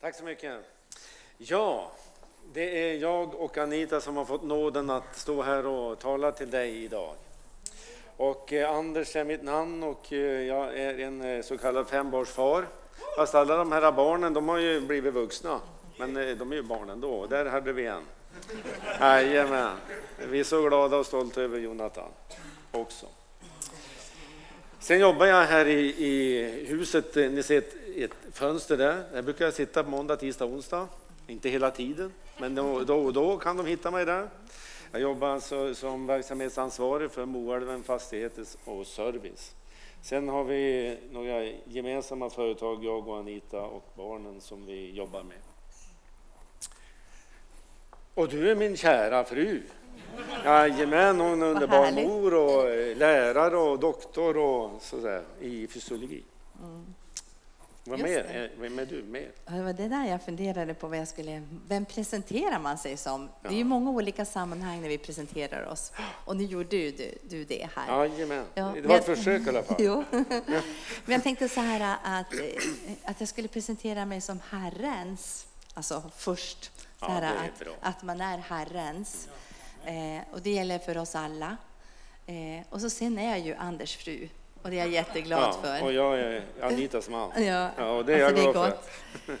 Tack så mycket. Ja, det är jag och Anita som har fått nåden att stå här och tala till dig idag. Och eh, Anders är mitt namn och eh, jag är en eh, så kallad fembarnsfar. Fast alla de här barnen, de har ju blivit vuxna. Men de är ju barn ändå. Där hade vi en. Jajamän. Vi är så glada och stolta över Jonathan också. Sen jobbar jag här i, i huset. Ni ser ett, ett fönster där. Där brukar jag sitta på måndag, tisdag, onsdag. Inte hela tiden, men då, då och då kan de hitta mig där. Jag jobbar alltså som verksamhetsansvarig för Moälven Fastigheter och Service. Sen har vi några gemensamma företag, jag och Anita och barnen som vi jobbar med. Och du är min kära fru. Jajamän, hon är underbar mor och lärare och doktor och sådär i fysiologi. Vad Just mer? det. Vem är du mer? Ja, Det var det där jag funderade på. Vad jag skulle, vem presenterar man sig som? Det är ju Ja. många olika sammanhang när vi presenterar oss. Och nu gjorde du, du, du det här. Jajamän, Ja, det var ett jag- försök i alla fall. Jo. Men jag tänkte så här att, eh, att jag skulle presentera mig som Herrens. Alltså först. Så Ja, här, är att, bra. att man är Herrens. Eh, och det gäller för oss alla. Eh, och så sen är jag ju Anders fru. Och det är jag jätteglad Ja, för. och jag är Anitas man. Ja, Ja, och det är jag alltså, glad för.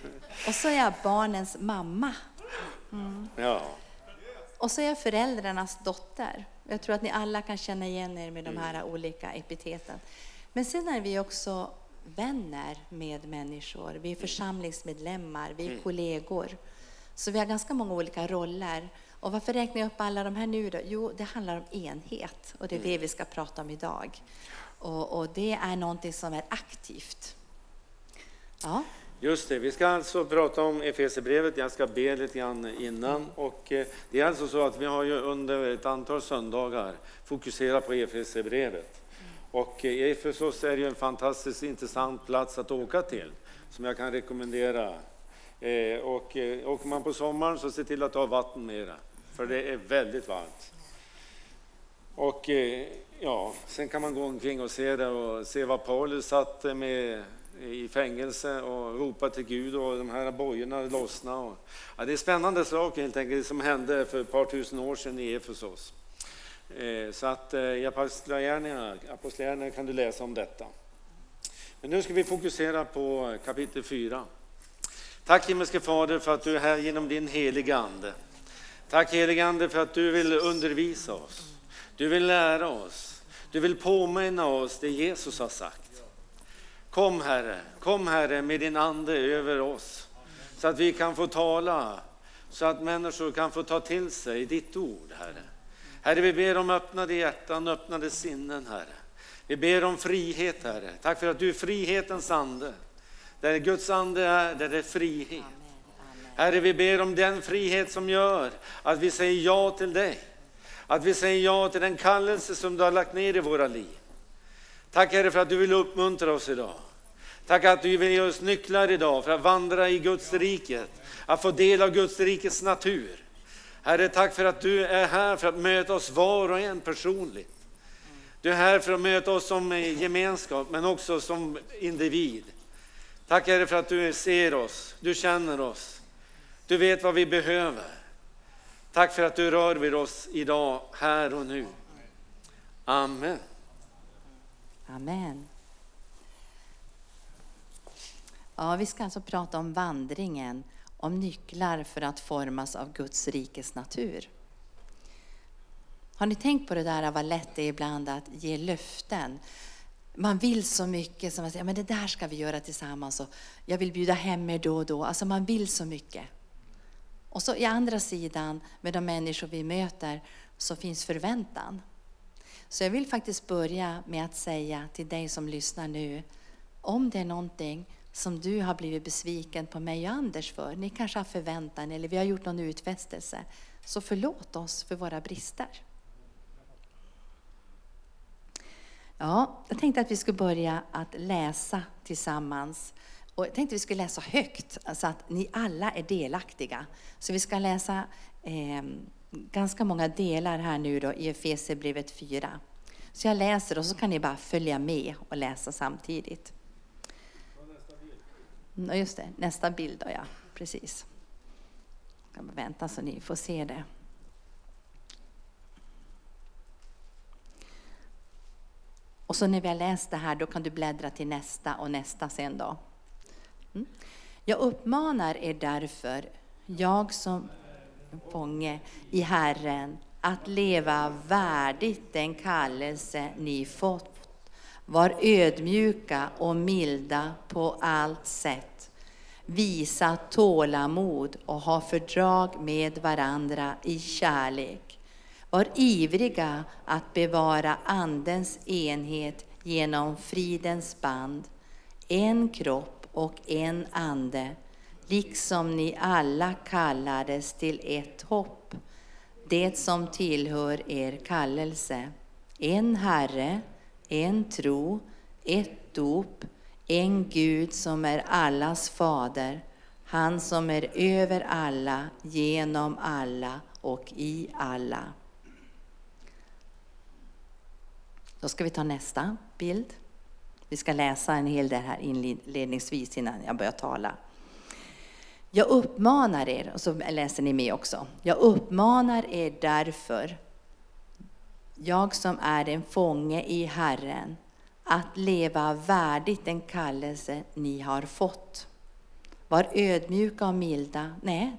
Och så är jag barnens mamma. Ja, Och så är jag föräldrarnas dotter. Jag tror att ni alla kan känna igen er med de här olika epiteten. Men sen är vi också vänner med människor. Vi är församlingsmedlemmar, vi är kollegor. Så vi har ganska många olika roller. Och varför räknar jag upp alla de här nu då? Jo, det handlar om enhet och det är det vi ska prata om idag. Och, och det är någonting som är aktivt. Ja, just det. Vi ska alltså prata om Efesierbrevet. Jag ska be lite grann innan. Och eh, det är alltså så att vi har ju under ett antal söndagar fokuserat på Efesierbrevet. Och eh, Efesos är ju en fantastiskt intressant plats att åka till, som jag kan rekommendera. Eh, och åker man på sommaren så se till att ha vatten mera, för det är väldigt varmt. Och eh, ja, sen kan man gå omkring och se det och se vad Paulus satt med i fängelse och ropa till Gud och de här bojorna lossna. Och, ja, det är spännande saker helt enkelt som hände för ett par tusen år sedan i Efesos. Eh, Så att eh, i Apostlagärningarna Apostlagärningarna kan du läsa om detta. Men nu ska vi fokusera på kapitel 4. Tack himmelske Fader för att du är här genom din heliga Ande. Tack helige Ande för att du vill undervisa oss. Du vill lära oss. Du vill påminna oss det Jesus har sagt. Kom Herre, kom Herre med din Ande över oss. Så att vi kan få tala, så att människor kan få ta till sig ditt ord Herre. Herre vi ber om öppnade hjärtan, öppnade sinnen Herre. Vi ber om frihet Herre. Tack för att du är frihetens ande. Där Guds ande är, där det är frihet. Herre, vi ber om den frihet som gör att vi säger ja till dig. Att vi säger ja till den kallelse som du har lagt ner i våra liv. Tack Herre för att du vill uppmuntra oss idag. Tack att du vill ge oss nycklar idag för att vandra i Guds riket, att få del av Guds rikets natur. Herre, tack för att du är här för att möta oss var och en personligt. Du är här för att möta oss som gemenskap, men också som individ. Tack Herre för att du ser oss, du känner oss, du vet vad vi behöver. Tack för att du rör vid oss idag, här och nu. Amen. Amen. Ja, vi ska alltså prata om vandringen, om nycklar för att formas av Guds rikes natur. Har ni tänkt på det där vad lätt det är ibland att ge löften? Man vill så mycket som att säga, men det där ska vi göra tillsammans och jag vill bjuda hem er då och då. Alltså man vill så mycket. Och så i andra sidan, med de människor vi möter, så finns förväntan. Så jag vill faktiskt börja med att säga till dig som lyssnar nu, om det är någonting som du har blivit besviken på mig och Anders för, ni kanske har förväntan eller vi har gjort någon utfästelse, så förlåt oss för våra brister. Ja, jag tänkte att vi skulle börja att läsa tillsammans. Och jag tänkte vi skulle läsa högt, så att ni alla är delaktiga. Så vi ska läsa eh, ganska många delar här nu då i Efesierbrevet 4. Så jag läser och så kan ni bara följa med och läsa samtidigt. Mm, just det, nästa bild då ja. precis. Jag kan bara vänta så ni får se det. Och så när vi har läst det här, då kan du bläddra till nästa och nästa sen då. Mm. Jag uppmanar er därför, jag som fånge i Herren, att leva värdigt den kallelse ni fått. Var ödmjuka och milda på allt sätt. Visa tålamod och ha fördrag med varandra i kärlek. Var ivriga att bevara Andens enhet genom fridens band. En kropp och en ande, liksom ni alla kallades till ett hopp, det som tillhör er kallelse. En Herre, en tro, ett dop, en Gud som är allas fader, han som är över alla, genom alla och i alla. Då ska vi ta nästa bild. Vi ska läsa en hel del här inledningsvis innan jag börjar tala. Jag uppmanar er, och så läser ni med också. Jag uppmanar er därför, jag som är en fånge i Herren, att leva värdigt den kallelse ni har fått. Var ödmjuka och milda. Nej,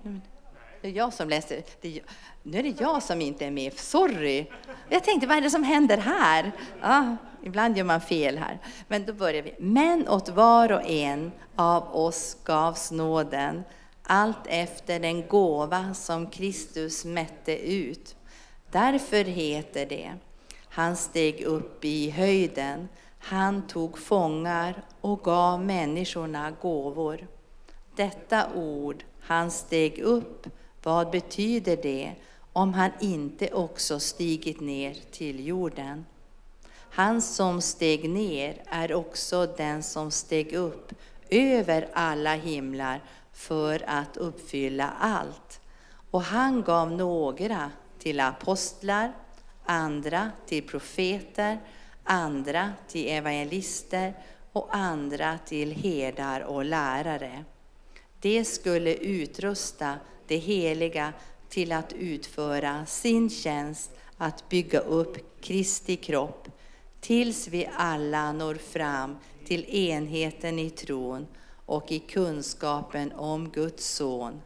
det är jag som läser. Det nu är det jag som inte är med. Sorry! Jag tänkte, vad är det som händer här? Ja, ibland gör man fel här. Men då börjar vi. Men åt var och en av oss gavs nåden, allt efter den gåva som Kristus mätte ut. Därför heter det, han steg upp i höjden, han tog fångar och gav människorna gåvor. Detta ord, han steg upp, vad betyder det om han inte också stigit ner till jorden? Han som steg ner är också den som steg upp över alla himlar för att uppfylla allt. Och han gav några till apostlar, andra till profeter, andra till evangelister och andra till herdar och lärare. Det skulle utrusta det heliga till att utföra sin tjänst att bygga upp Kristi kropp tills vi alla når fram till enheten i tron och i kunskapen om Guds son,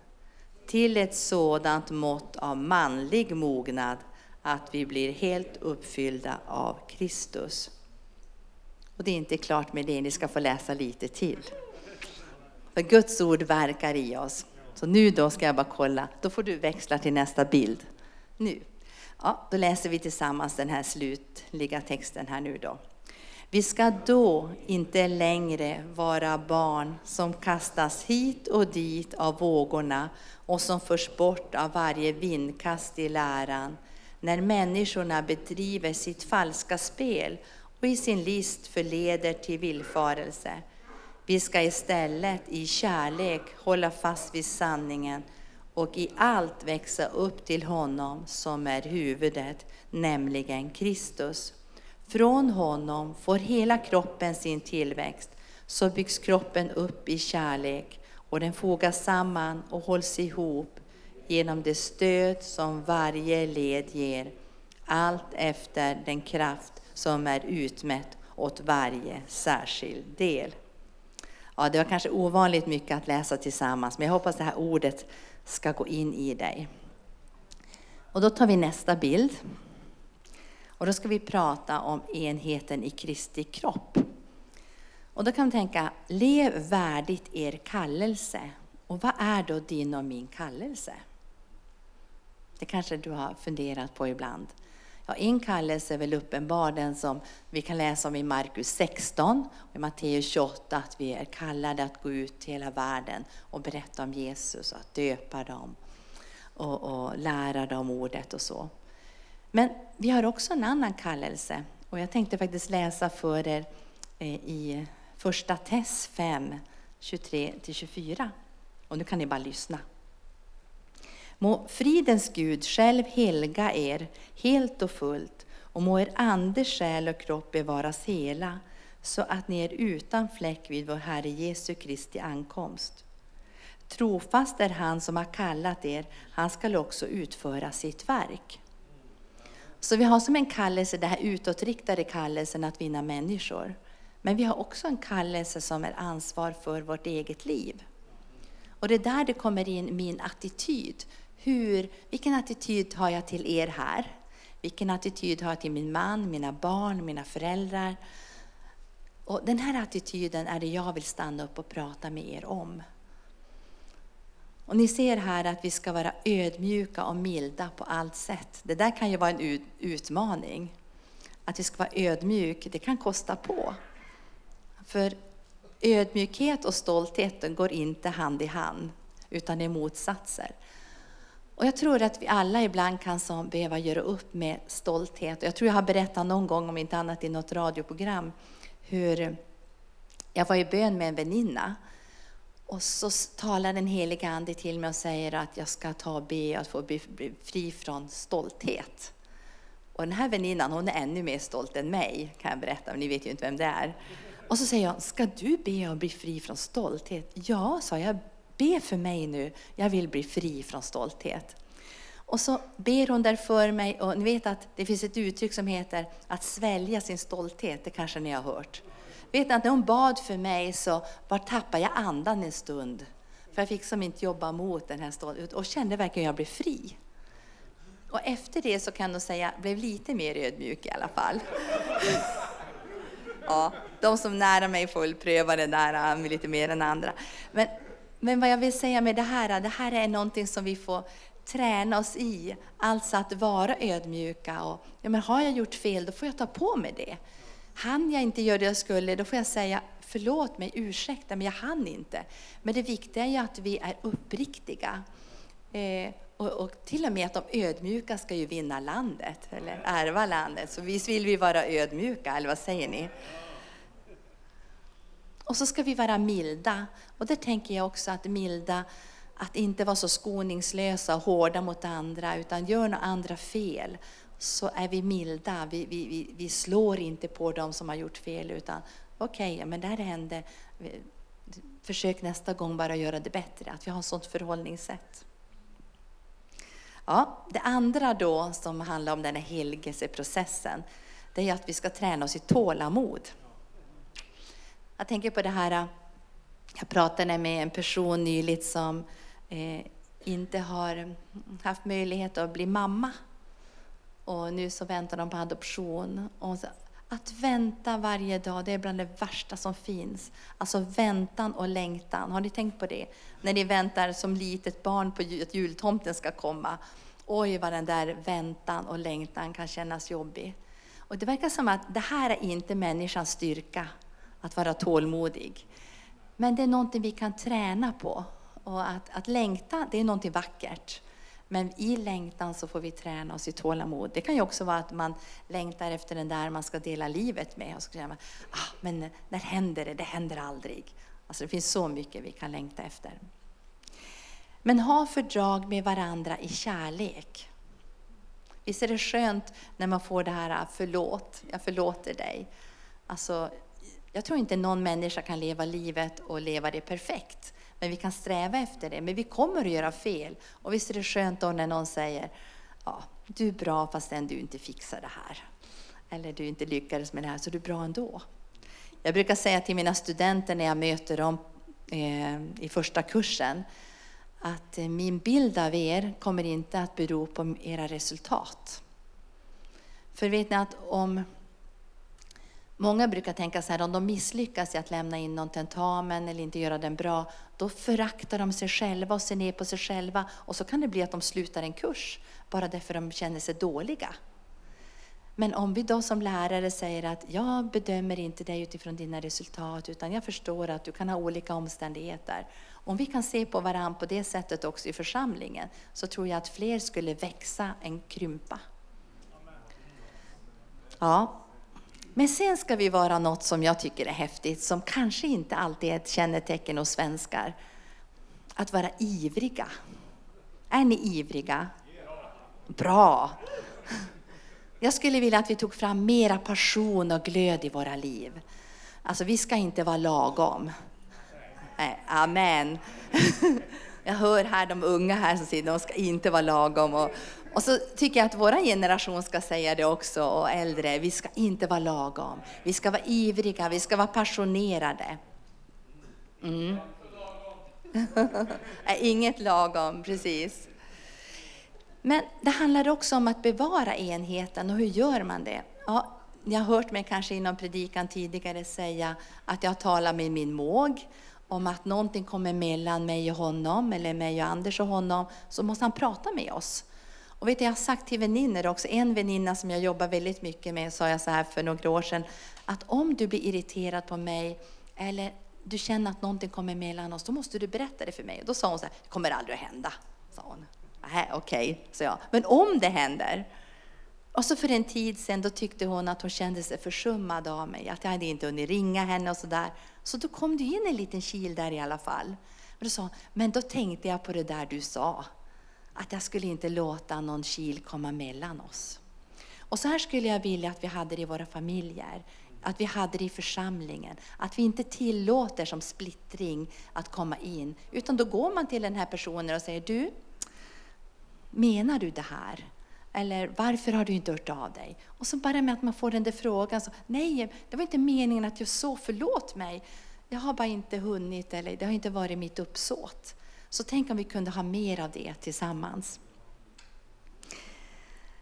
till ett sådant mått av manlig mognad att vi blir helt uppfyllda av Kristus. Och det är inte klart med det, ni ska få läsa lite till. För Guds ord verkar i oss. Så nu då ska jag bara kolla, då får du växla till nästa bild. Nu. Ja, då läser vi tillsammans den här slutliga texten här nu då. Vi ska då inte längre vara barn som kastas hit och dit av vågorna och som förs bort av varje vindkast i läran, när människorna bedriver sitt falska spel och i sin list förleder till villfarelse. Vi ska istället i kärlek hålla fast vid sanningen och i allt växa upp till honom som är huvudet, nämligen Kristus. Från honom får hela kroppen sin tillväxt, så byggs kroppen upp i kärlek och den fogas samman och hålls ihop genom det stöd som varje led ger, allt efter den kraft som är utmätt åt varje särskild del. Ja, det var kanske ovanligt mycket att läsa tillsammans, men jag hoppas det här ordet ska gå in i dig. Och då tar vi nästa bild. Och då ska vi prata om enheten i Kristi kropp. Och då kan man tänka, lev värdigt er kallelse. Och vad är då din och min kallelse? Det kanske du har funderat på ibland. Ja, en kallelse är väl uppenbar, den som vi kan läsa om i Markus 16 och i Matteus 28, att vi är kallade att gå ut till hela världen och berätta om Jesus och att döpa dem och, och lära dem ordet och så. Men vi har också en annan kallelse och jag tänkte faktiskt läsa för er eh, i första Tess 5, 23-24. Och nu kan ni bara lyssna. Må fridens Gud själv helga er helt och fullt och må er ande, själ och kropp bevaras hela så att ni är utan fläck vid vår Herre Jesu Kristi ankomst. Trofast är han som har kallat er, han skall också utföra sitt verk. Så vi har som en kallelse, den här utåtriktade kallelsen att vinna människor. Men vi har också en kallelse som är ansvar för vårt eget liv. Och det är där det kommer in min attityd. Hur, vilken attityd har jag till er här? Vilken attityd har jag till min man, mina barn, mina föräldrar? Och den här attityden är det jag vill stanna upp och prata med er om. Och ni ser här att vi ska vara ödmjuka och milda på allt sätt. Det där kan ju vara en utmaning. Att vi ska vara ödmjuk, det kan kosta på. För ödmjukhet och stolthet går inte hand i hand, utan är motsatser. Och jag tror att vi alla ibland kan som behöva göra upp med stolthet. Jag tror jag har berättat någon gång, om inte annat i något radioprogram, hur jag var i bön med en väninna. Och så talar den heliga Ande till mig och säger att jag ska ta och be att få bli fri från stolthet. Och den här väninnan hon är ännu mer stolt än mig, kan jag berätta, men ni vet ju inte vem det är. Och så säger jag, ska du be att bli fri från stolthet? Ja, sa jag, be för mig nu, jag vill bli fri från stolthet. Och så ber hon där för mig, och ni vet att det finns ett uttryck som heter att svälja sin stolthet, det kanske ni har hört. Vet ni att när hon bad för mig så var tappade jag andan en stund. För jag fick som inte jobba mot den här stoltheten och kände verkligen att jag blev fri. Och efter det så kan jag säga, blev lite mer ödmjuk i alla fall. Ja, de som nära mig får väl pröva det där äh, lite mer än andra. Men, men vad jag vill säga med det här, det här är någonting som vi får träna oss i. Alltså att vara ödmjuka. Och, ja, men har jag gjort fel, då får jag ta på mig det. Han jag inte göra det jag skulle, då får jag säga förlåt mig, ursäkta, men jag hann inte. Men det viktiga är ju att vi är uppriktiga. Eh, och, och, till och med att de ödmjuka ska ju vinna landet, eller ärva landet. Så visst vill vi vara ödmjuka, eller vad säger ni? Och så ska vi vara milda. Och där tänker jag också att milda, att inte vara så skoningslösa och hårda mot andra, utan gör några andra fel så är vi milda. Vi, vi, vi, vi slår inte på dem som har gjort fel, utan okej, okay, men det här hände. Försök nästa gång bara göra det bättre, att vi har ett sådant förhållningssätt. Ja, det andra då som handlar om den här helgelseprocessen, det är att vi ska träna oss i tålamod. Jag tänker på det här, äh, jag pratade med en person nyligen som eh, inte har haft möjlighet att bli mamma. Och nu så väntar de på adoption. Och att vänta varje dag, det är bland det värsta som finns. Alltså väntan och längtan. Har ni tänkt på det? När ni väntar som litet barn på att jultomten ska komma. Oj, vad den där väntan och längtan kan kännas jobbig. Och det verkar som att det här är inte människans styrka, att vara tålmodig. Men det är någonting vi kan träna på. Och att, att längta, det är någonting vackert. Men i längtan så får vi träna oss i tålamod. Det kan ju också vara att man längtar efter den där man ska dela livet med. Och så känner man, ah, men när händer det? Det händer aldrig. Alltså det finns så mycket vi kan längta efter. Men ha fördrag med varandra i kärlek. Visst är det skönt när man får det här ah, förlåt, jag förlåter dig. Alltså, jag tror inte någon människa kan leva livet och leva det perfekt. Men vi kan sträva efter det. Men vi kommer att göra fel. Och visst är det skönt då när någon säger, ja, du är bra fastän du inte fixar det här. Eller du inte lyckades med det här, så du är bra ändå. Jag brukar säga till mina studenter när jag möter dem eh, i första kursen, att eh, min bild av er kommer inte att bero på era resultat. För vet ni att om Många brukar tänka så här, om de misslyckas i att lämna in någon tentamen eller inte göra den bra, då föraktar de sig själva och ser ner på sig själva. Och så kan det bli att de slutar en kurs, bara därför att de känner sig dåliga. Men om vi då som lärare säger att jag bedömer inte dig utifrån dina resultat, utan jag förstår att du kan ha olika omständigheter. Om vi kan se på varandra på det sättet också i församlingen, så tror jag att fler skulle växa än krympa. Ja, men sen ska vi vara något som jag tycker är häftigt, som kanske inte alltid är ett kännetecken hos svenskar. Att vara ivriga. Är ni ivriga? Bra! Jag skulle vilja att vi tog fram mera passion och glöd i våra liv. Alltså, vi ska inte vara lagom. Nej, amen. Jag hör här de unga här som säger att de ska inte vara lagom. Och, och så tycker jag att vår generation ska säga det också, och äldre. Vi ska inte vara lagom. Vi ska vara ivriga, vi ska vara passionerade. Mm. Inget lagom, precis. Men det handlar också om att bevara enheten och hur gör man det? Ja, ni har hört mig kanske inom predikan tidigare säga att jag talar med min måg om att någonting kommer mellan mig och honom eller mig och Anders och honom så måste han prata med oss. Och vet du, jag har sagt till väninnor också, en väninna som jag jobbar väldigt mycket med sa jag så här för några år sedan att om du blir irriterad på mig eller du känner att någonting kommer mellan oss, då måste du berätta det för mig. Och då sa hon så här, det kommer aldrig att hända. Sa hon. Okej, okay, sa jag. Men om det händer? Och så för en tid sedan då tyckte hon att hon kände sig försummad av mig, att jag hade inte hunnit ringa henne och sådär. Så då kom det in en liten kil där i alla fall. Men då sa hon, men då tänkte jag på det där du sa, att jag skulle inte låta någon kil komma mellan oss. Och så här skulle jag vilja att vi hade det i våra familjer, att vi hade det i församlingen, att vi inte tillåter som splittring att komma in, utan då går man till den här personen och säger du, menar du det här? Eller varför har du inte hört av dig? Och så bara med att man får den där frågan, så, nej, det var inte meningen att jag så, förlåt mig. Jag har bara inte hunnit, eller det har inte varit mitt uppsåt. Så tänk om vi kunde ha mer av det tillsammans.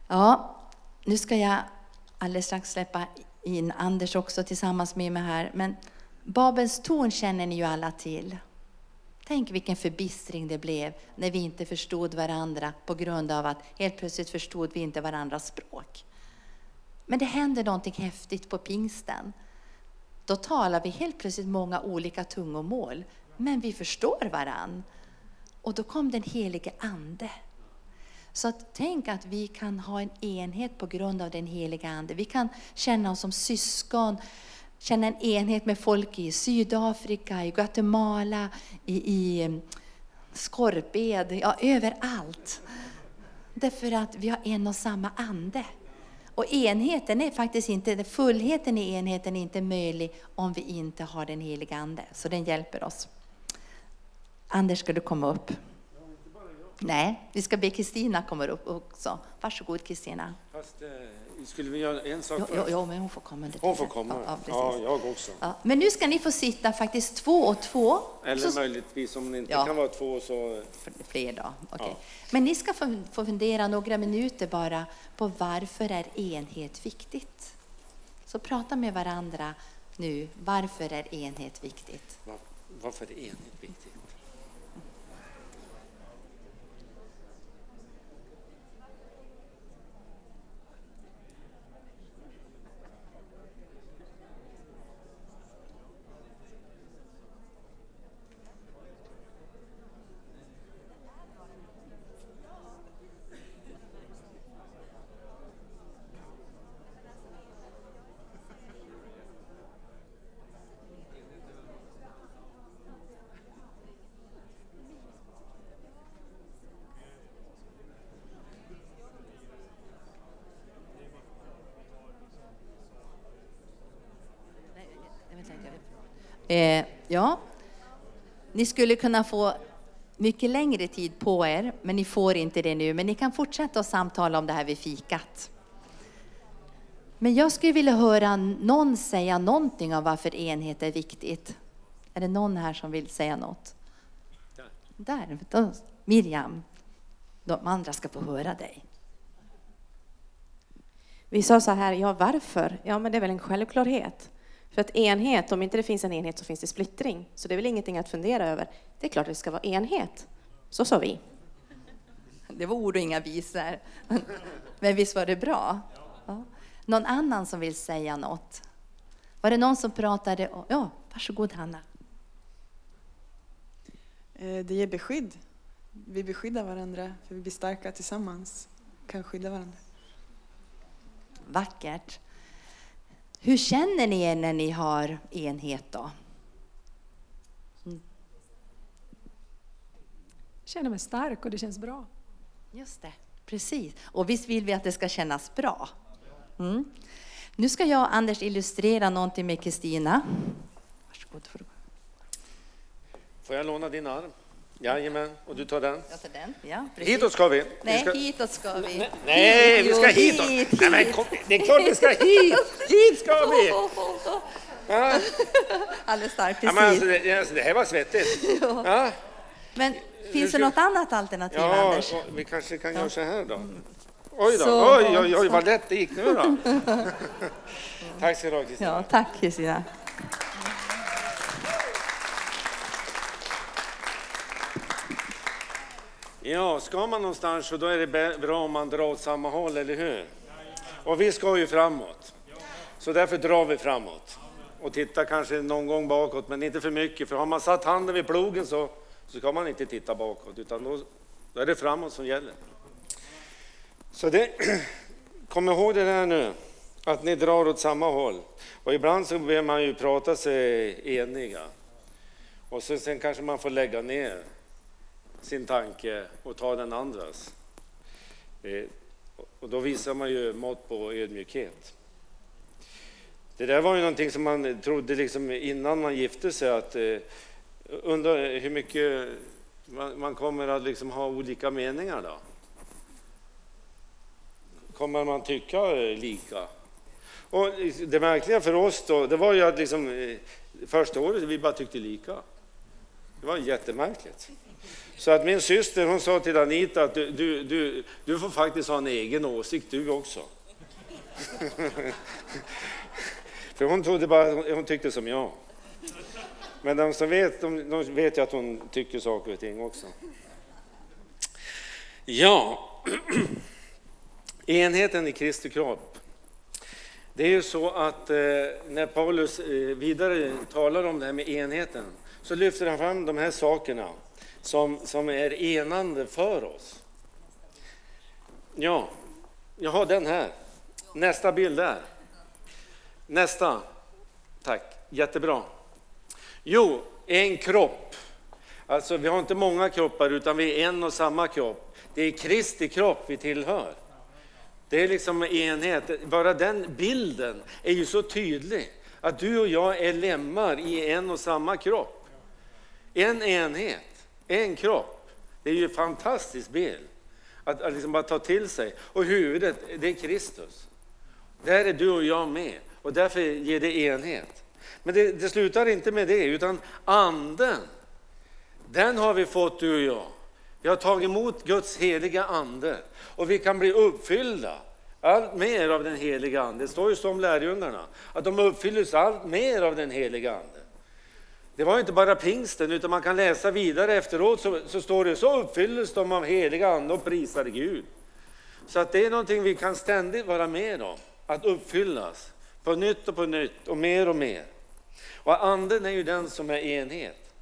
Ja, nu ska jag alldeles strax släppa in Anders också tillsammans med mig här. Men Babels torn känner ni ju alla till. Tänk vilken förbistring det blev när vi inte förstod varandra på grund av att helt plötsligt förstod vi inte varandras språk. Men det händer någonting häftigt på pingsten. Då talar vi helt plötsligt många olika tungomål, men vi förstår varandra. Och då kom den helige Ande. Så att tänk att vi kan ha en enhet på grund av den heliga Ande. Vi kan känna oss som syskon känna en enhet med folk i Sydafrika, i Guatemala, i, i mm, Skorped, ja överallt. Därför att vi har en och samma ande. Och enheten är faktiskt inte, fullheten i enheten är inte möjlig om vi inte har den heliga Ande. Så den hjälper oss. Anders, ska du komma upp? Nej, vi ska be Kristina komma upp också. Varsågod Kristina. Fast, eh, skulle vi göra en sak jo, jo, jo, men hon får komma under Hon får komma, ja, ja, jag också. Ja, men nu ska ni få sitta faktiskt två och två. Eller så... möjligtvis om ni inte ja. kan vara två så... Fler då, okej. Okay. Men ni ska få, få fundera några minuter bara på varför är enhet viktigt? Så prata med varandra nu. Varför är enhet viktigt? Var, varför är enhet viktigt? Eh, ja, ni skulle kunna få mycket längre tid på er, men ni får inte det nu. Men ni kan fortsätta att samtala om det här vid fikat. Men jag skulle vilja höra någon säga någonting om varför enhet är viktigt. Är det någon här som vill säga något? Där. Där. Miriam, de andra ska få höra dig. Vi sa så här, ja varför? Ja men det är väl en självklarhet. För att enhet, om inte det finns en enhet så finns det splittring. Så det är väl ingenting att fundera över. Det är klart att det ska vara enhet. Så sa vi. Det var ord och inga visor. Men visst var det bra? Ja. Någon annan som vill säga något? Var det någon som pratade? Ja, varsågod Hanna. Eh, det ger beskydd. Vi beskyddar varandra för vi blir starka tillsammans. Kan skydda varandra. Vackert. Hur känner ni er när ni har enhet då? Mm. Jag känner mig stark och det känns bra. Just det, precis. Och visst vill vi att det ska kännas bra? Mm. Nu ska jag och Anders illustrera någonting med Kristina. Varsågod. Får jag låna din arm? Jajamän, och du tar den. Jag tar den. Ja, precis. Hitåt ska vi. vi Nej, ska... hitåt ska vi. Nej, vi ska hitåt. hit, Nej, men hit. kom, det är klart vi ska hit. Hit ska vi. Ja, Alldeles starkt, ja, precis. men alltså, det, alltså, det här var svettigt. Ja, Men finns det ska- något annat alternativ, ja Anders? och vi kanske kan göra så här då. Oj då, Så, oj, oj, oj, vad lätt det gick nu då. Tack ska du ha Kristina. Ja, tack Kristina. Ja, ska man någonstans så då är det bra om man drar åt samma håll, eller hur? Och vi ska ju framåt. Så därför drar vi framåt. Och tittar kanske någon gång bakåt, men inte för mycket. För har man satt handen vid plogen så, så ska man inte titta bakåt, utan då, då är det framåt som gäller. Så det, kom ihåg det där nu, att ni drar åt samma håll. Och ibland så behöver man ju prata sig eniga. Och så, sen kanske man får lägga ner sin tanke och ta den andras. Och då visar man ju mått på ödmjukhet. Det där var ju någonting som man trodde liksom innan man gifte sig att eh, undrar hur mycket man, man kommer att liksom ha olika meningar då? Kommer man tycka lika? Och det märkliga för oss då, det var ju att liksom, eh, första året vi bara tyckte lika. Det var jättemärkligt. Så att min syster hon sa till Anita att du, du, du, du får faktiskt ha en egen åsikt du också. För hon trodde bara hon, hon tyckte som jag. Men de som vet, de, de vet ju att hon tycker saker och ting också. Ja, enheten i Kristi kropp. Det är ju så att eh, när Paulus eh, vidare talar om det här med enheten så lyfter han fram de här sakerna som, som är enande för oss. Ja, jag har den här. Nästa bild där. Nästa. Tack, jättebra. Jo, en kropp. Alltså vi har inte många kroppar utan vi är en och samma kropp. Det är Kristi kropp vi tillhör. Det är liksom enhet. Bara den bilden är ju så tydlig. Att du och jag är lemmar i en och samma kropp. En enhet, en kropp. Det är ju en fantastisk bild att, att liksom bara ta till sig. Och huvudet, det är Kristus. Där är du och jag med och därför ger det enhet. Men det, det slutar inte med det, utan anden, den har vi fått du och jag. Vi har tagit emot Guds heliga ande och vi kan bli uppfyllda allt mer av den heliga ande. Det står ju så om lärjungarna, att de uppfylldes allt mer av den heliga ande. Det var inte bara pingsten, utan man kan läsa vidare efteråt så, så står det så uppfylldes de av heliga ande och prisade Gud. Så att det är någonting vi kan ständigt vara med om, att uppfyllas på nytt och på nytt och mer och mer. Och anden är ju den som är enhet.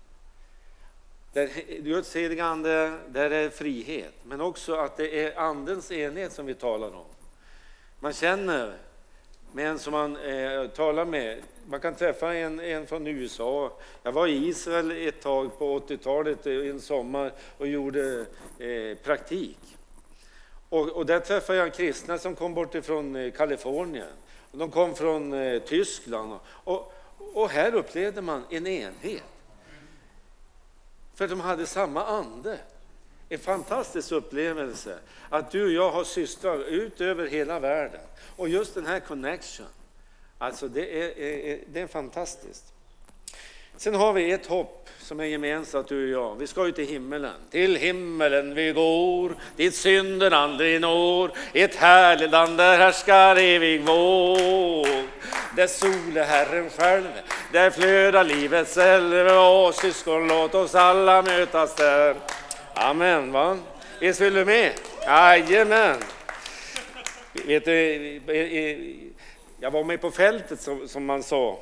Där Guds heliga ande, där är frihet, men också att det är andens enhet som vi talar om. Man känner med en som man eh, talar med. Man kan träffa en, en från USA. Jag var i Israel ett tag på 80-talet eh, en sommar och gjorde eh, praktik. Och, och där träffade jag kristna som kom bort ifrån eh, Kalifornien. De kom från eh, Tyskland. Och, och här upplevde man en enhet. För de hade samma ande. En fantastisk upplevelse att du och jag har systrar ut över hela världen. Och just den här connection, alltså det är, är, det är fantastiskt. Sen har vi ett hopp som är gemensamt du och jag. Vi ska ju till himmelen. Till himmelen vi går, dit synden aldrig når. Ett härligt land där härskar evig våg. Där sol är Herren själv, där flödar livets älv. Och syskon, låt oss alla mötas där. Amen, va? Visst vill du med? Jajamän. Vet du, jag var med på fältet som, som man sa.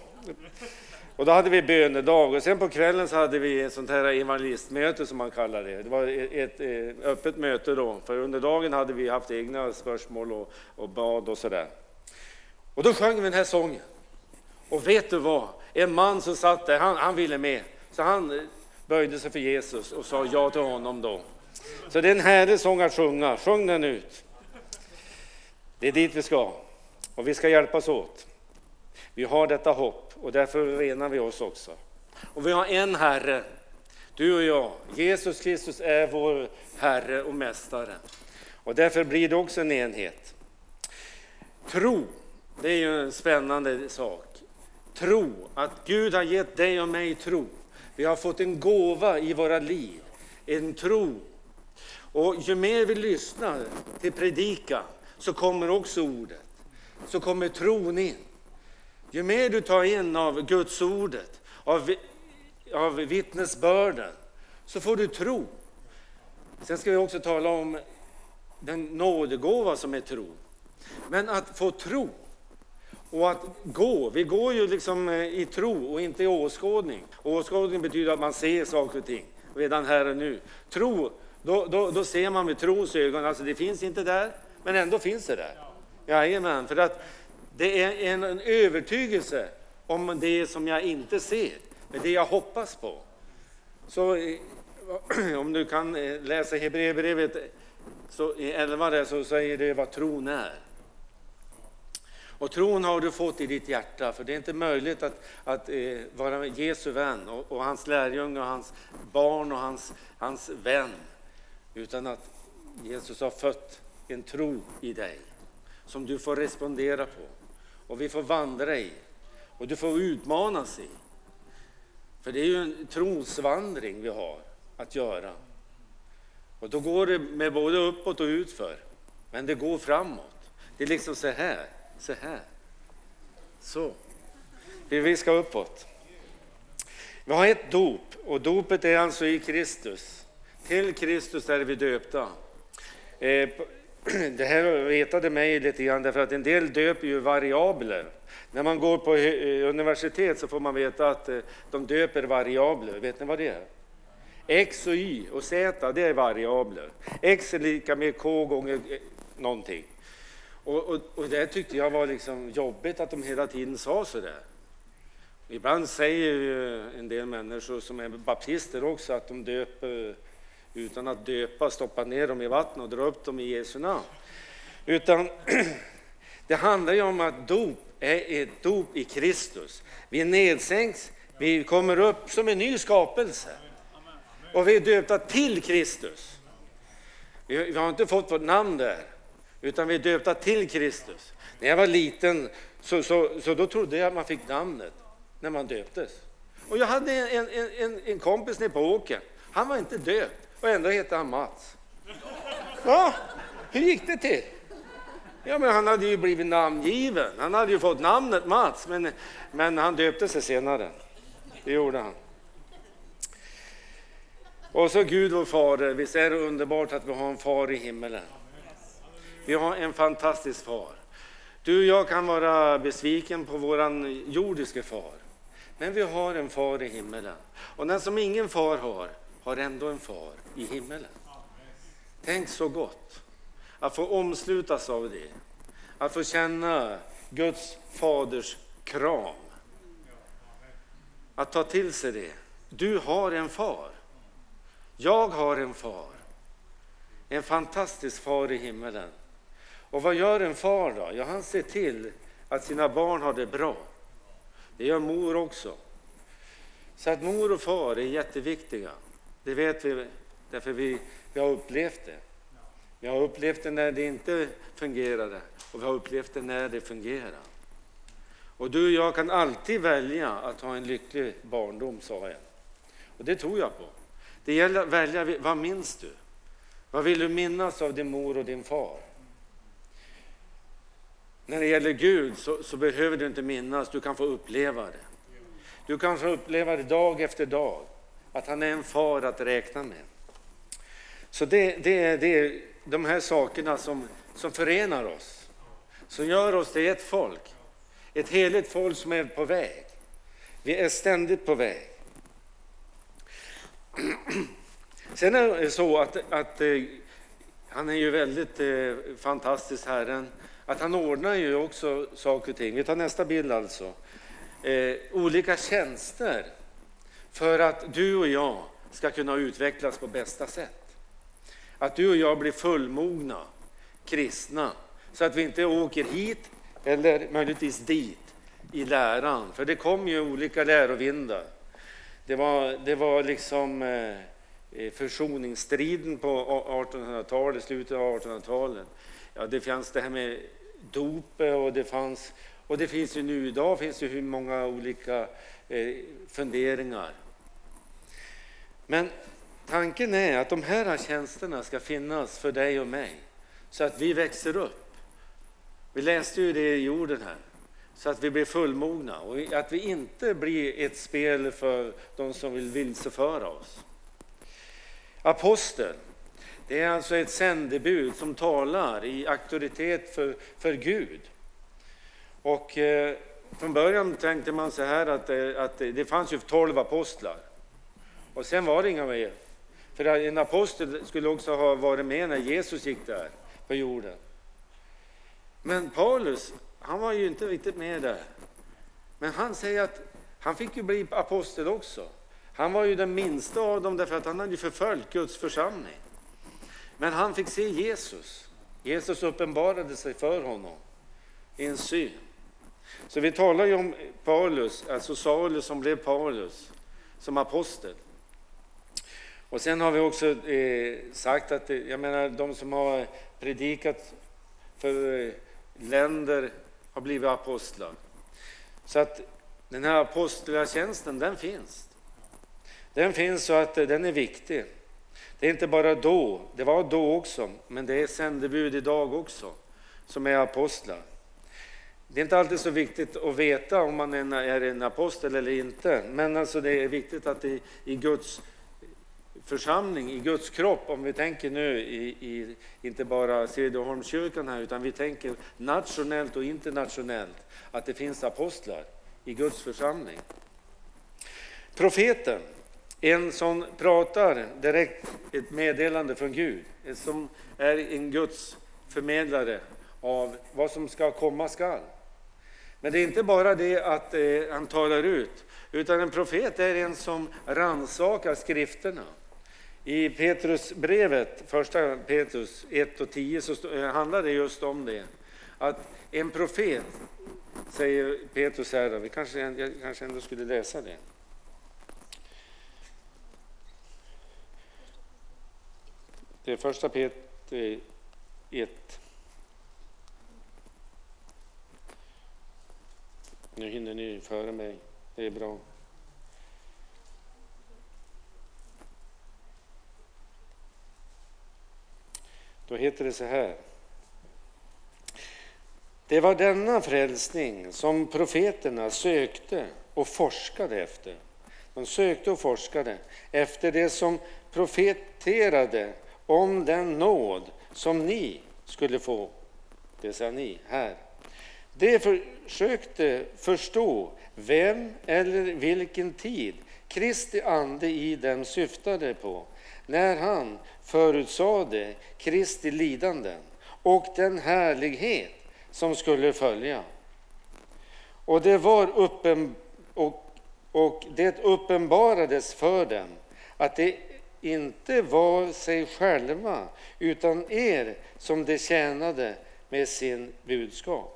Och då hade vi bönedag och sen på kvällen så hade vi ett sånt här evangelistmöte som man kallar det. Det var ett, ett eh, öppet möte då, för under dagen hade vi haft egna spörsmål och, och bad och sådär. Och då sjöng vi den här sången. Och vet du vad? En man som satt där, han, han ville med. Så han eh, böjde sig för Jesus och sa ja till honom då. Så det är en härlig sång att sjunga. Sjung den ut. Det är dit vi ska. Och vi ska hjälpas åt. Vi har detta hopp och därför renar vi oss också. Och vi har en Herre. Du och jag, Jesus Kristus är vår Herre och Mästare. Och därför blir det också en enhet. Tro, det är ju en spännande sak. Tro, att Gud har gett dig och mig tro. Vi har fått en gåva i våra liv, en tro. Och ju mer vi lyssnar till predikan så kommer också ordet, så kommer tron in. Ju mer du tar in av Guds ordet, av, av vittnesbörden, så får du tro. Sen ska vi också tala om den nådegåva som är tro. Men att få tro och att gå, vi går ju liksom eh, i tro och inte i åskådning. Åskådning betyder att man ser saker och ting redan här och nu. Tro, då, då, då ser man med trons ögon, alltså det finns inte där, men ändå finns det där. Jajamän, för att det är en, en övertygelse om det som jag inte ser, men det jag hoppas på. Så eh, om du kan eh, läsa Hebreerbrevet i 11 där så säger det vad tron är. Och tron har du fått i ditt hjärta, för det är inte möjligt att, att eh, vara Jesu vän och, och, hans lärjunge och hans barn och hans, hans vän, utan att Jesus har fött en tro i dig som du får respondera på och vi får vandra i och du får utmanas i. För det är ju en trosvandring vi har att göra. Och då går det med både uppåt och utför, men det går framåt. Det är liksom så här, så här. Så. Vi ska uppåt. Vi har ett dop och dopet är alltså i Kristus. Till Kristus är vi döpta. Eh, det här retade mig lite grann därför att en del döper ju variabler. När man går på eh, universitet så får man veta att eh, de döper variabler. Vet ni vad det är? X och Y och Z, det är variabler. X är lika med K gånger eh, någonting. Och, och, och det tyckte jag var liksom jobbigt att de hela tiden sa sådär. Ibland säger ju en del människor som är baptister också att de döper utan att döpa, stoppa ner dem i vattnet och dra upp dem i Jesu namn. Utan det handlar ju om att dop är ett dop i Kristus. Vi nedsänks, vi kommer upp som en ny skapelse. Och vi är döpta till Kristus. Vi har inte fått vårt namn där, utan vi är döpta till Kristus. När jag var liten så, så, så då trodde jag att man fick namnet när man döptes. Och jag hade en, en, en, en kompis nere på åkern. Han var inte döpt och ändå hette han Mats. Ja, hur gick det till? Ja, men han hade ju blivit namngiven. Han hade ju fått namnet Mats, men, men han döpte sig senare. Det gjorde han. Och så Gud vår Fader, visst är det underbart att vi har en far i himmelen. Vi har en fantastisk far. Du och jag kan vara besviken på våran jordiske far, men vi har en far i himmelen. Och den som ingen far har, har ändå en far i himmelen. Tänk så gott att få omslutas av det, att få känna Guds faders kram. Att ta till sig det. Du har en far. Jag har en far. En fantastisk far i himmelen. Och vad gör en far då? Ja, han ser till att sina barn har det bra. Det gör mor också. Så att mor och far är jätteviktiga. Det vet vi därför vi, vi har upplevt det. Vi har upplevt det när det inte fungerade och vi har upplevt det när det fungerar. Och du och jag kan alltid välja att ha en lycklig barndom, sa jag. Och det tror jag på. Det gäller att välja, vad minns du? Vad vill du minnas av din mor och din far? När det gäller Gud så, så, behöver du inte minnas, du kan få uppleva det. Du kan få uppleva det dag efter dag, att han är en far att räkna med. Så det, det, det är de här sakerna som, som förenar oss, som gör oss till ett folk. Ett heligt folk som är på väg. Vi är ständigt på väg. Sen är det så att, att eh, han är ju väldigt eh, fantastisk, Herren, att han ordnar ju också saker och ting. Vi tar nästa bild alltså. Eh, olika tjänster för att du och jag ska kunna utvecklas på bästa sätt. Att du och jag blir fullmogna kristna så att vi inte åker hit eller möjligtvis dit i läran. För det kom ju olika lärovindar. Det var, det var liksom eh, eh försoningsstriden på 1800-talet, slutet av 1800-talet. Ja, det fanns det här med dopet och det fanns och det finns ju nu idag finns ju hur många olika eh, Eh, funderingar. Men tanken är att de här tjänsterna ska finnas för dig och mig så att vi växer upp. Vi läste ju det i orden här så att vi blir fullmogna och att vi inte blir ett spel för de som vill vilseföra oss. Apostel, det är alltså ett sändebud som talar i auktoritet för, för Gud. Och eh, från början tänkte man så här att, eh, att det fanns ju tolv apostlar och sen var det inga mer. För en apostel skulle också ha varit med när Jesus gick där på jorden. Men Paulus, han var ju inte riktigt med där. Men han säger att han fick ju bli apostel också. Han var ju den minsta av dem därför att han hade ju förföljt Guds församling. Men han fick se Jesus. Jesus uppenbarade sig för honom i en syn. Så vi talar ju om Paulus, alltså Saulus som blev Paulus, som apostel. Och sen har vi också eh, sagt att eh, jag menar, de som har predikat för eh, länder har blivit apostlar. Så att den här aposteltjänsten, den finns. Den finns så att eh, den är viktig. Det är inte bara då, det var då också, men det är sändebud idag också som är apostlar. Det är inte alltid så viktigt att veta om man är en apostel eller inte, men alltså det är viktigt att i, i Guds församling, i Guds kropp, om vi tänker nu i, i inte bara Cederholmskyrkan här, utan vi tänker nationellt och internationellt, att det finns apostlar i Guds församling. Profeten, en som pratar direkt ett meddelande från Gud, som är en Guds förmedlare av vad som ska komma skall. Men det är inte bara det att eh, han talar ut, utan en profet är en som ransakar skrifterna. I Petrusbrevet, första Petrus 1 och 10, så eh, handlar det just om det. Att en profet, säger Petrus här, vi kanske, jag kanske ändå skulle läsa det. Det är första Petrus 1. Eh, Nu hinner ni före mig, det är bra. Då heter det så här. Det var denna frälsning som profeterna sökte och forskade efter. De sökte och forskade efter det som profeterade om den nåd som ni skulle få, det sa ni här. De försökte förstå vem eller vilken tid Kristi ande i dem syftade på när han förutsade Kristi lidanden och den härlighet som skulle följa. Och det, var uppen, och, och det uppenbarades för dem att det inte var sig själva utan er som de tjänade med sin budskap.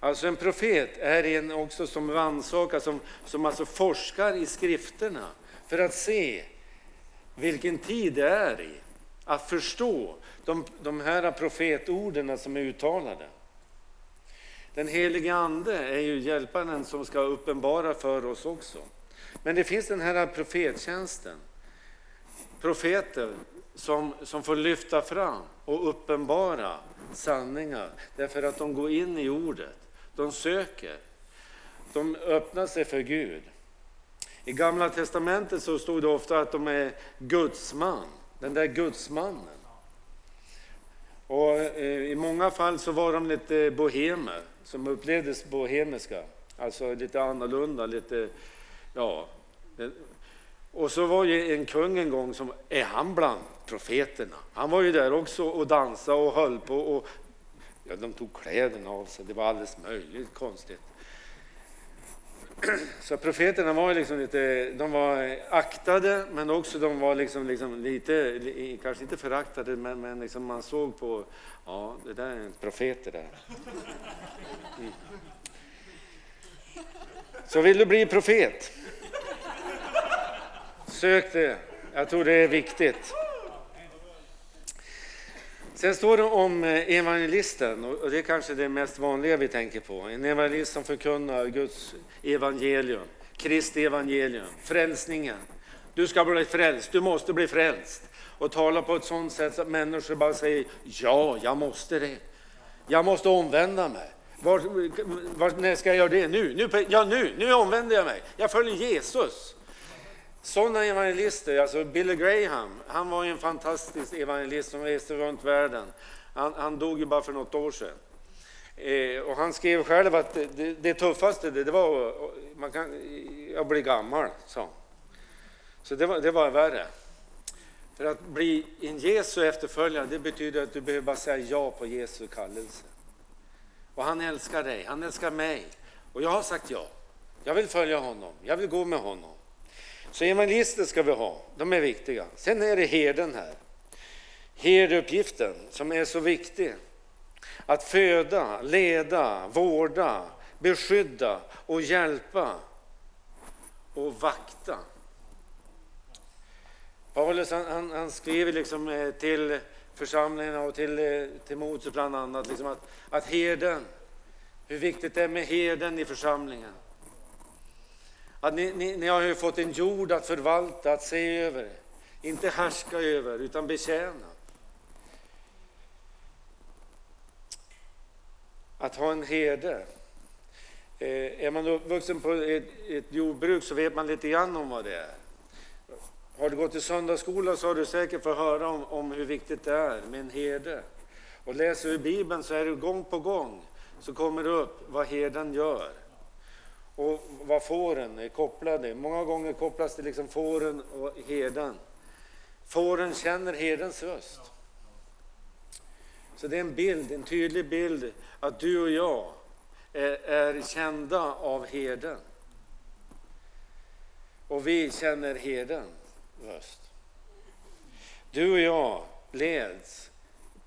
Alltså en profet är en också som rannsakar, som, som alltså forskar i skrifterna för att se vilken tid det är i. Att förstå de, de här profetorden som är uttalade. Den helige Ande är ju hjälparen som ska uppenbara för oss också. Men det finns den här profettjänsten. Profeter som, som får lyfta fram och uppenbara sanningar därför att de går in i ordet. De söker. De öppnar sig för Gud. I Gamla Testamentet så stod det ofta att de är gudsman, den där gudsmannen. Och eh, I många fall så var de lite bohemer, som upplevdes bohemiska, alltså lite annorlunda, lite, ja. Och så var ju en kung en gång som, är han bland profeterna? Han var ju där också och dansade och höll på och ja, de tog kläderna av sig, det var alldeles möjligt konstigt. Så profeterna var liksom lite, de var aktade men också de var liksom, liksom lite, kanske inte föraktade men, men liksom man såg på, ja det där är en profet det där. Mm. Så vill du bli profet? Sök det. Jag tror det är viktigt. Sen står det om eh, evangelisten och det är kanske det mest vanliga vi tänker på. En evangelist som förkunnar Guds evangelium, Kristi evangelium, frälsningen. Du ska bli frälst, du måste bli frälst. Och tala på ett sådant sätt att människor bara säger ja, jag måste det. Jag måste omvända mig. Var, var, när ska jag göra det? Nu, nu, ja, nu, nu omvänder jag mig. Jag följer Jesus. Sådana evangelister, alltså Billy Graham, han var ju en fantastisk evangelist som reste runt världen. Han, han dog ju bara för något år sedan. Eh, och han skrev själv att det, det tuffaste det, det var man kan, att bli gammal. Så, så det, var, det var värre. För att bli en Jesu efterföljare, det betyder att du behöver bara säga ja på Jesu kallelse. Och han älskar dig, han älskar mig. Och jag har sagt ja. Jag vill följa honom, jag vill gå med honom. Så evangelister ska vi ha, de är viktiga. Sen är det herden här. Herdeuppgiften som är så viktig. Att föda, leda, vårda, beskydda och hjälpa och vakta. Paulus han, han, han skriver liksom eh, till församlingarna och till eh, Timoteus bland annat liksom att, att herden, hur viktigt det är med herden i församlingen. Att ni, ni, ni har ju fått en jord att förvalta, att se över. Inte härska över, utan betjäna. Att ha en herde. Eh, är man uppvuxen på ett, ett jordbruk så vet man lite grann om vad det är. Har du gått i söndagsskola så har du säkert fått höra om, om hur viktigt det är med en herde. Och läser du Bibeln så är det gång på gång så kommer det upp vad herden gör och vad fåren är kopplade. Många gånger kopplas det liksom fåren och herden. Fåren känner herdens röst. Så det är en bild, en tydlig bild att du och jag är, är kända av herden. Och vi känner herdens röst. Du och jag leds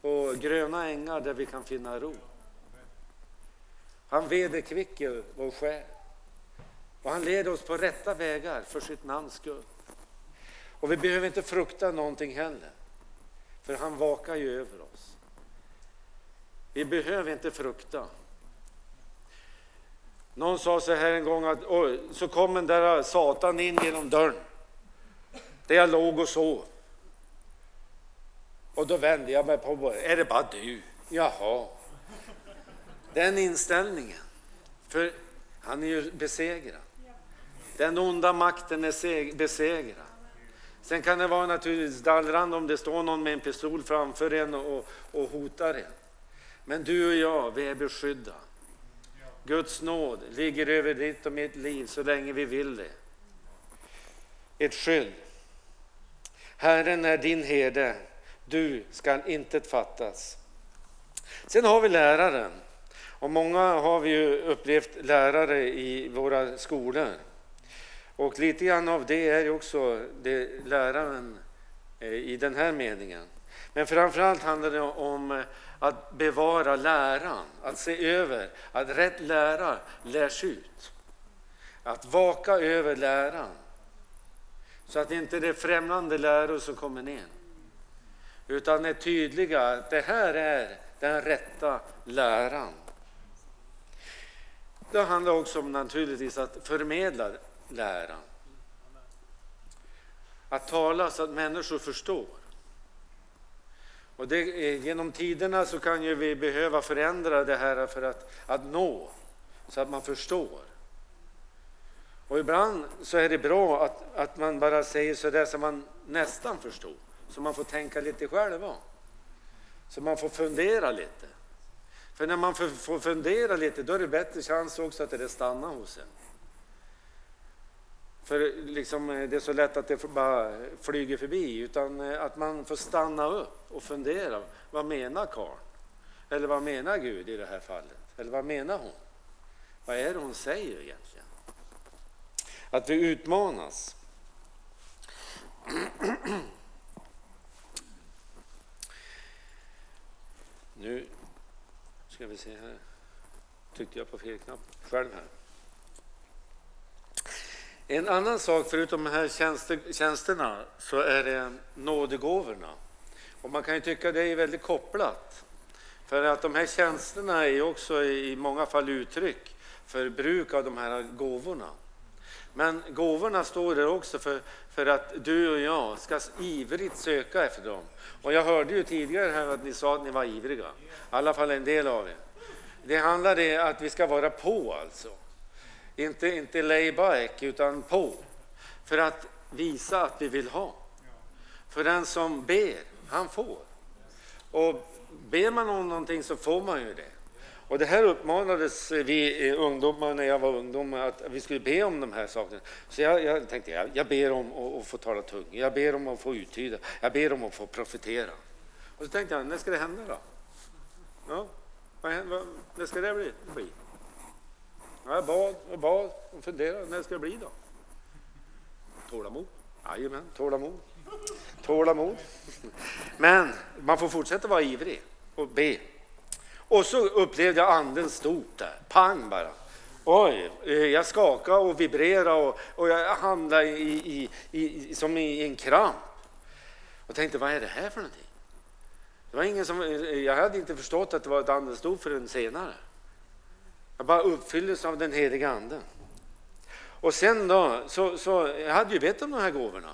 på gröna ängar där vi kan finna ro. Han vederkvicker vår själ. Och han leder oss på rätta vägar för sitt namns skull. Och vi behöver inte frukta någonting heller, för han vakar ju över oss. Vi behöver inte frukta. Någon sa så här en gång att oj, så kom den där Satan in genom dörren där jag låg och sov. Och då vände jag mig på, är det bara du? Jaha. Den inställningen. För han är ju besegrad. Den onda makten är besegrad. Sen kan det vara naturligtvis dallrande om det står någon med en pistol framför en och, och hotar en. Men du och jag, vi är beskydda. Guds nåd ligger över ditt och mitt liv så länge vi vill det. Ett skydd. Herren är din herde, du skall inte fattas. Sen har vi läraren. Och många har vi ju upplevt lärare i våra skolor. Och lite grann av det är också det läraren eh, i den här meningen. Men framförallt handlar det om eh, att bevara läran, att se över att rätt lära lärs ut. Att vaka över läran. Så att inte det är främmande läror som kommer in. Utan är tydliga att det här är den rätta läran. Det handlar också om naturligtvis att förmedla läran. Att tala så att människor förstår. Och det, eh, genom tiderna så kan ju vi behöva förändra det här för att, att nå, så att man förstår. Och ibland så är det bra att, att man bara säger så där så man nästan förstår, så man får tänka lite själva. Så man får fundera lite. För när man får fundera lite då är det bättre chans också att det stannar hos en. För liksom, eh, det är så lätt att det bara flyger förbi, utan eh, att man får stanna upp och fundera. Vad menar karln? Eller vad menar Gud i det här fallet? Eller vad menar hon? Vad är det hon säger egentligen? Att vi utmanas. Nu ska vi se här. Tryckte jag på fel knapp själv här. En annan sak förutom de här tjänster, tjänsterna så är det nådegåvorna. Och man kan ju tycka det är väldigt kopplat. För att de här tjänsterna är ju också i många fall uttryck för bruk av de här gåvorna. Men gåvorna står där också för, för att du och jag ska ivrigt söka efter dem. Och jag hörde ju tidigare här att ni sa att ni var ivriga. I alla fall en del av er. Det handlar om att vi ska vara på alltså. Inte, inte lay back, utan på. För att visa att vi vill ha. För den som ber, han får. Och ber man om någonting så får man ju det. Och det här uppmanades vi ungdomar när jag var ungdom att vi skulle be om de här sakerna. Så jag, jag tänkte, jag, jag ber om att, att få tala tung, jag ber om att få uttyda, jag ber om att få profetera. Och så tänkte jag, när ska det hända då? Ja, vad, vad, när ska det bli? Jag bad och bad och funderade, när ska det bli då? Tålamod. Jajamän, tålamod. Tålamod. Men man får fortsätta vara ivrig och be. Och så upplevde jag anden stort där, pang bara. Oj, eh, jag skakade och vibrerade och, och jag hamnade i, i, i, som i en kramp. Och tänkte, vad är det här för någonting? Det var ingen som, jag hade inte förstått att det var ett anden stod förrän senare. Jag bara uppfylldes av den heliga anden. Och sen då, så, så jag hade ju bett om de här gåvorna.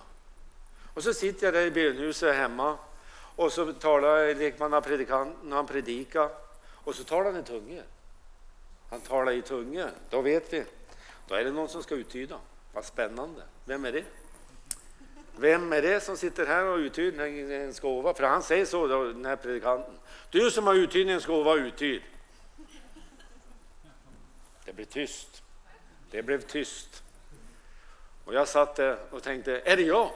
Och så sitter jag där i bönhuset hemma och så talar lekmannapredikanten, när han predikar och så talar han i tungor. Han talar i tungor, då vet vi. Då är det någon som ska uttyda. Vad spännande. Vem är det? Vem är det som sitter här och uttyder en gåva? För han säger så, då, den här predikanten. Du som har uttydningens gåva, uttyd. Det blev tyst. Det blev tyst. Och jag satt där och tänkte, är det jag?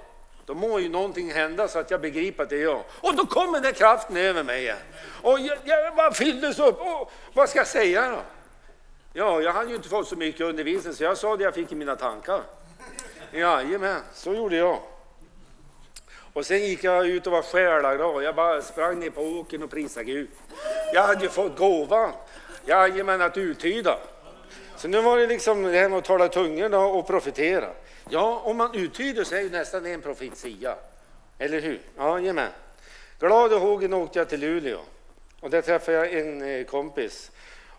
Då må ju någonting hända så att jag begriper att det är jag. Och då kom den där kraften över mig igen. Och jag, jag bara fylldes upp. Och vad ska jag säga då? Ja, jag hade ju inte fått så mycket undervisning så jag sa det jag fick i mina tankar. Jajamän, så gjorde jag. Och sen gick jag ut och var själaglad. Jag bara sprang ner på åkern och prisade Gud. Jag hade ju fått gåvan, jajamän, att uttyda. Så nu var det liksom det här med att tala tungor och profetera. Ja, om man uttyder så är ju nästan en profetia. Eller hur? Jajamän. Glad och hågen åkte jag till Luleå och där träffade jag en eh, kompis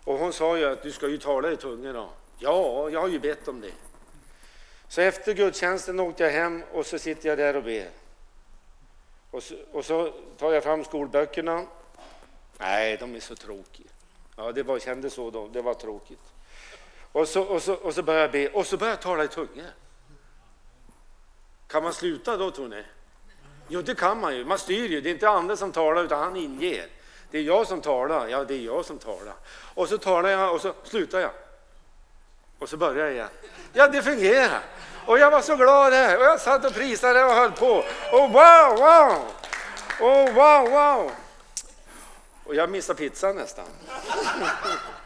och hon sa ju att du ska ju tala i tungor. Då. Ja, jag har ju bett om det. Så efter gudstjänsten åkte jag hem och så sitter jag där och ber. Och så, och så tar jag fram skolböckerna. Nej, de är så tråkiga. Ja, det var, kändes så då. Det var tråkigt. Och så, och så, och så börjar jag be och så börjar jag tala i tungor. Kan man sluta då tror ni? Jo, det kan man ju. Man styr ju. Det är inte andra som talar utan han inger. Det är jag som talar. Ja, det är jag som talar. Och så talar jag och så slutar jag. Och så börjar jag igen. Ja, det fungerar. Och jag var så glad där. Och jag satt och prisade och höll på. Och wow, wow! Och wow, wow! Och jag missade pizzan nästan.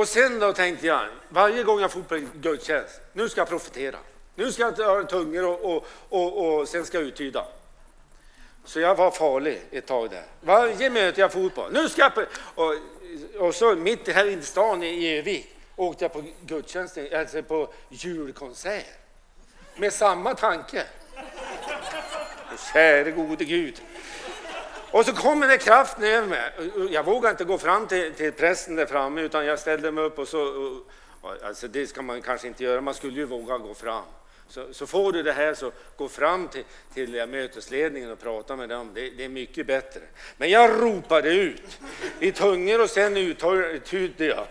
Och sen då tänkte jag, varje gång jag får på en gudstjänst, nu ska jag profetera. Nu ska jag ta tungor och, och, och, och sen ska jag uttyda. Så jag var farlig ett tag där. Varje möte jag for på, nu ska jag... Och, och så mitt här i stan i Övik åkte jag på gudstjänst, alltså på julkonsert. Med samma tanke. Käre gode Gud. Och så kommer det kraften över mig. Jag vågade inte gå fram till, till prästen där framme utan jag ställde mig upp och så... Och, alltså det ska man kanske inte göra, man skulle ju våga gå fram. Så, så får du det här så gå fram till, till eh, mötesledningen och prata med dem. Det, det, är mycket bättre. Men jag ropade ut i tungor och sen uttydde jag.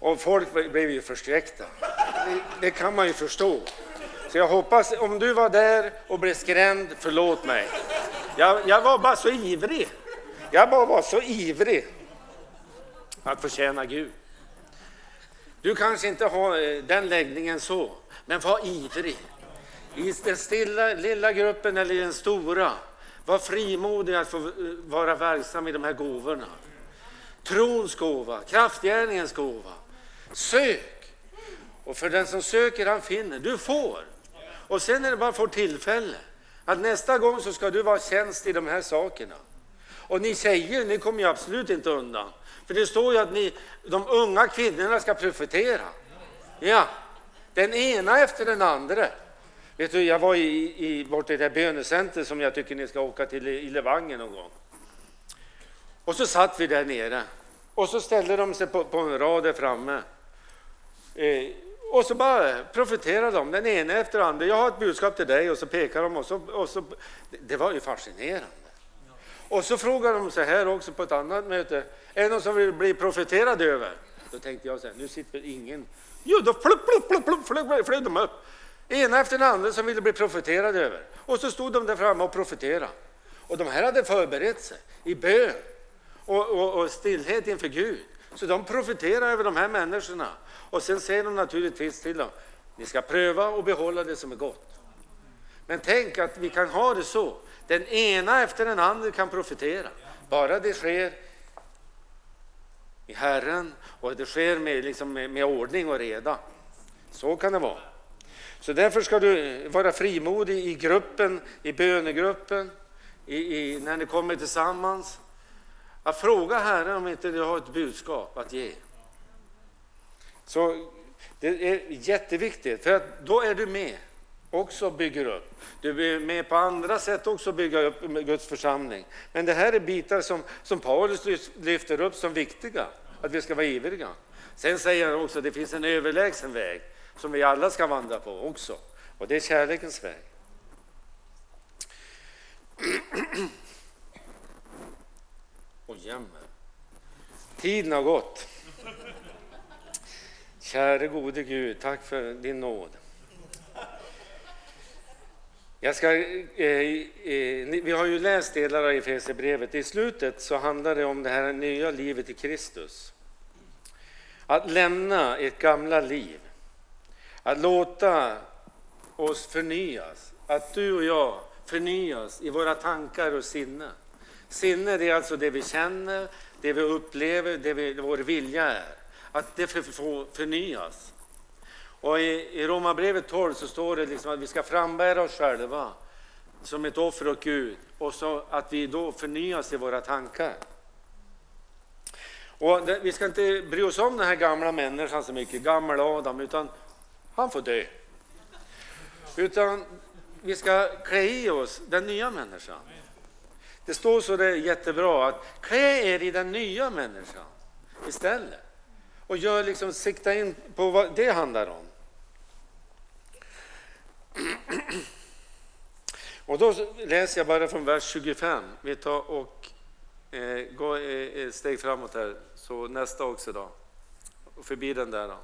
Och folk blev ju förskräckta. Det, det kan man ju förstå. Så jag hoppas, om du var där och blev skrämd, förlåt mig. Jag, jag var bara så ivrig. Jag bara var så ivrig att förtjäna Gud. Du kanske inte har eh, den läggningen så, men var ivrig. I den stilla, lilla gruppen eller i den stora. Var frimodig att få eh, vara verksam i de här gåvorna. Trons gåva, kraftgärningens gåva. Sök! Och för den som söker han finner. Du får. Och sen är det bara att få tillfälle. Att nästa gång så ska du vara tjänst i de här sakerna. Och ni tjejer, ni kommer ju absolut inte undan. För det står ju att ni, de unga kvinnorna ska profetera. Ja, Den ena efter den andra. Vet du, jag var i, i, borta i det här bönecentret som jag tycker ni ska åka till i Levanger någon gång. Och så satt vi där nere. Och så ställde de sig på, på en rad där framme. Eh, och så bara profeterade de, den ena efter den andra. Jag har ett budskap till dig och så pekar de och så, och så det var ju fascinerande. Och så frågar de så här också på ett annat möte, är det någon som vill bli profeterad över? Då tänkte jag så här, nu sitter ingen. Jo, då flupp, flupp, flupp, flupp, flög, flög de upp. Ena efter den andra som ville bli profeterad över. Och så stod de där framme och profeterade. Och de här hade förberett sig i bön och, och, och stillhet inför Gud. Så de profeterade över de här människorna. Och sen säger de naturligtvis till dem, ni ska pröva och behålla det som är gott. Men tänk att vi kan ha det så. Den ena efter den andra kan profetera. Bara det sker i Herren och det sker med, liksom med, med ordning och reda. Så kan det vara. Så därför ska du vara frimodig i gruppen, i bönegruppen, i, i, när ni kommer tillsammans. Att fråga Herren om inte du har ett budskap att ge. Så det är jätteviktigt, för att då är du med också bygger upp. Du är med på andra sätt också bygga upp Guds församling. Men det här är bitar som, som Paulus lyfter upp som viktiga, att vi ska vara ivriga. Sen säger han också att det finns en överlägsen väg som vi alla ska vandra på också. Och det är kärlekens väg. Och jämmer. Tiden har gått. Käre gode Gud, tack för din nåd. Jag ska, eh, eh, vi har ju läst delar av Efesierbrevet. I slutet så handlar det om det här nya livet i Kristus. Att lämna ett gamla liv. Att låta oss förnyas. Att du och jag förnyas i våra tankar och sinne. Sinne är alltså det vi känner, det vi upplever, det vi, vår vilja är. Att det får förnyas. Och i, i Romarbrevet 12 så står det liksom att vi ska frambära oss själva som ett offer åt Gud och så att vi då förnyas i våra tankar. Och det, vi ska inte bry oss om den här gamla människan så mycket, gammal Adam, utan han får dö. Utan vi ska klä i oss den nya människan. Det står så det är jättebra att klä er i den nya människan istället. Och gör liksom, sikta in på vad det handlar om. Och då läser jag bara från vers 25. Vi tar och eh, går eh, ett steg framåt här, så nästa också då. Och förbi den där. Då.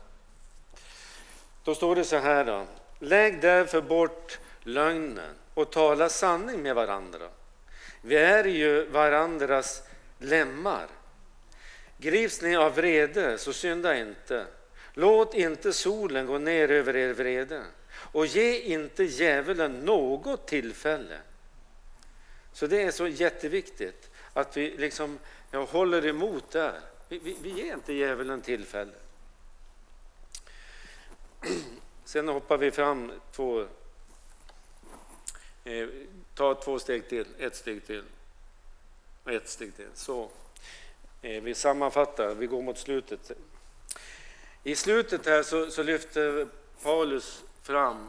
då står det så här då. Lägg därför bort lögnen och tala sanning med varandra. Vi är ju varandras lemmar. Grips ni av vrede, så synda inte. Låt inte solen gå ner över er vrede och ge inte djävulen något tillfälle. Så det är så jätteviktigt att vi liksom ja, håller emot där. Vi, vi, vi ger inte djävulen tillfälle. Sen hoppar vi fram två, eh, ta två steg till, ett steg till, ett steg till. Så. Eh, vi sammanfattar, vi går mot slutet. I slutet här så, så lyfter Paulus fram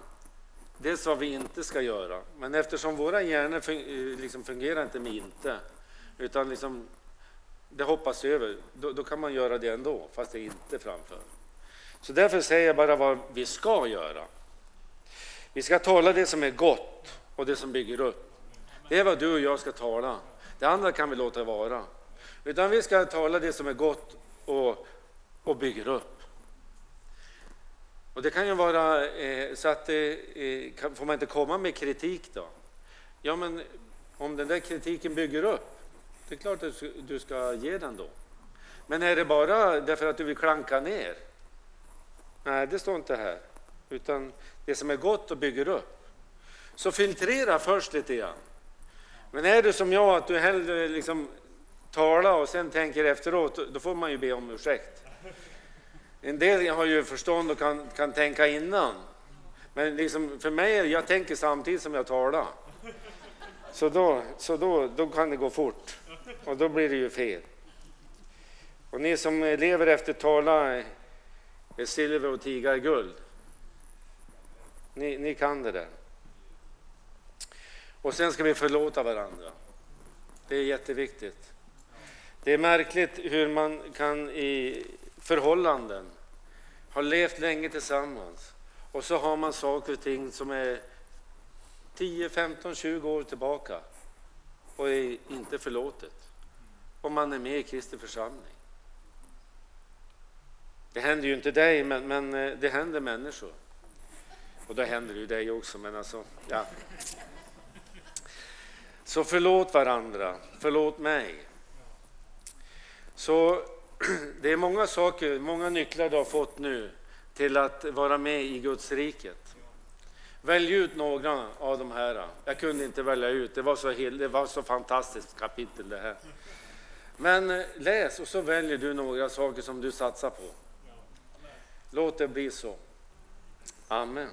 dels vad vi inte ska göra, men eftersom våra hjärnor fun eh, liksom fungerar inte med inte, utan liksom, det hoppas över, då, då, kan man göra det ändå, fast det är inte framför. Så därför säger jag bara vad vi ska göra. Vi ska tala det som är gott och det som bygger upp. Det är vad du och jag ska tala. Det andra kan vi låta vara. Utan vi ska tala det som är gott och, och bygger upp. Och det kan ju vara eh, så att eh, eh kan, får man inte komma med kritik då? Ja, men om den där kritiken bygger upp, det är klart att du ska ge den då. Men är det bara därför att du vill klanka ner? Nej, det står inte här. Utan det som är gott och bygger upp. Så filtrera först lite grann. Men är du som jag, att du hellre liksom tala och sen tänker efteråt, då får man ju be om ursäkt. En del har ju förstånd och kan, kan tänka innan. Men liksom för mig, jag tänker samtidigt som jag talar. Så, då, så då, då kan det gå fort och då blir det ju fel. Och ni som lever efter tala är silver och tigar guld. Ni, ni kan det där. Och sen ska vi förlåta varandra. Det är jätteviktigt. Det är märkligt hur man kan i förhållanden ha levt länge tillsammans och så har man saker och ting som är 10, 15, 20 år tillbaka och är inte förlåtet. Och man är med i Kristi församling. Det händer ju inte dig, men, men eh, det händer människor. Och då händer det ju dig också, men alltså, ja. Så förlåt varandra, förlåt mig. Så det är många saker, många nycklar du har fått nu till att vara med i Guds riket. Välj ut några av de här. Jag kunde inte välja ut, det var så, det var så fantastiskt kapitel det här. Men eh, läs och så väljer du några saker som du satsar på. Låt det bli så. Amen.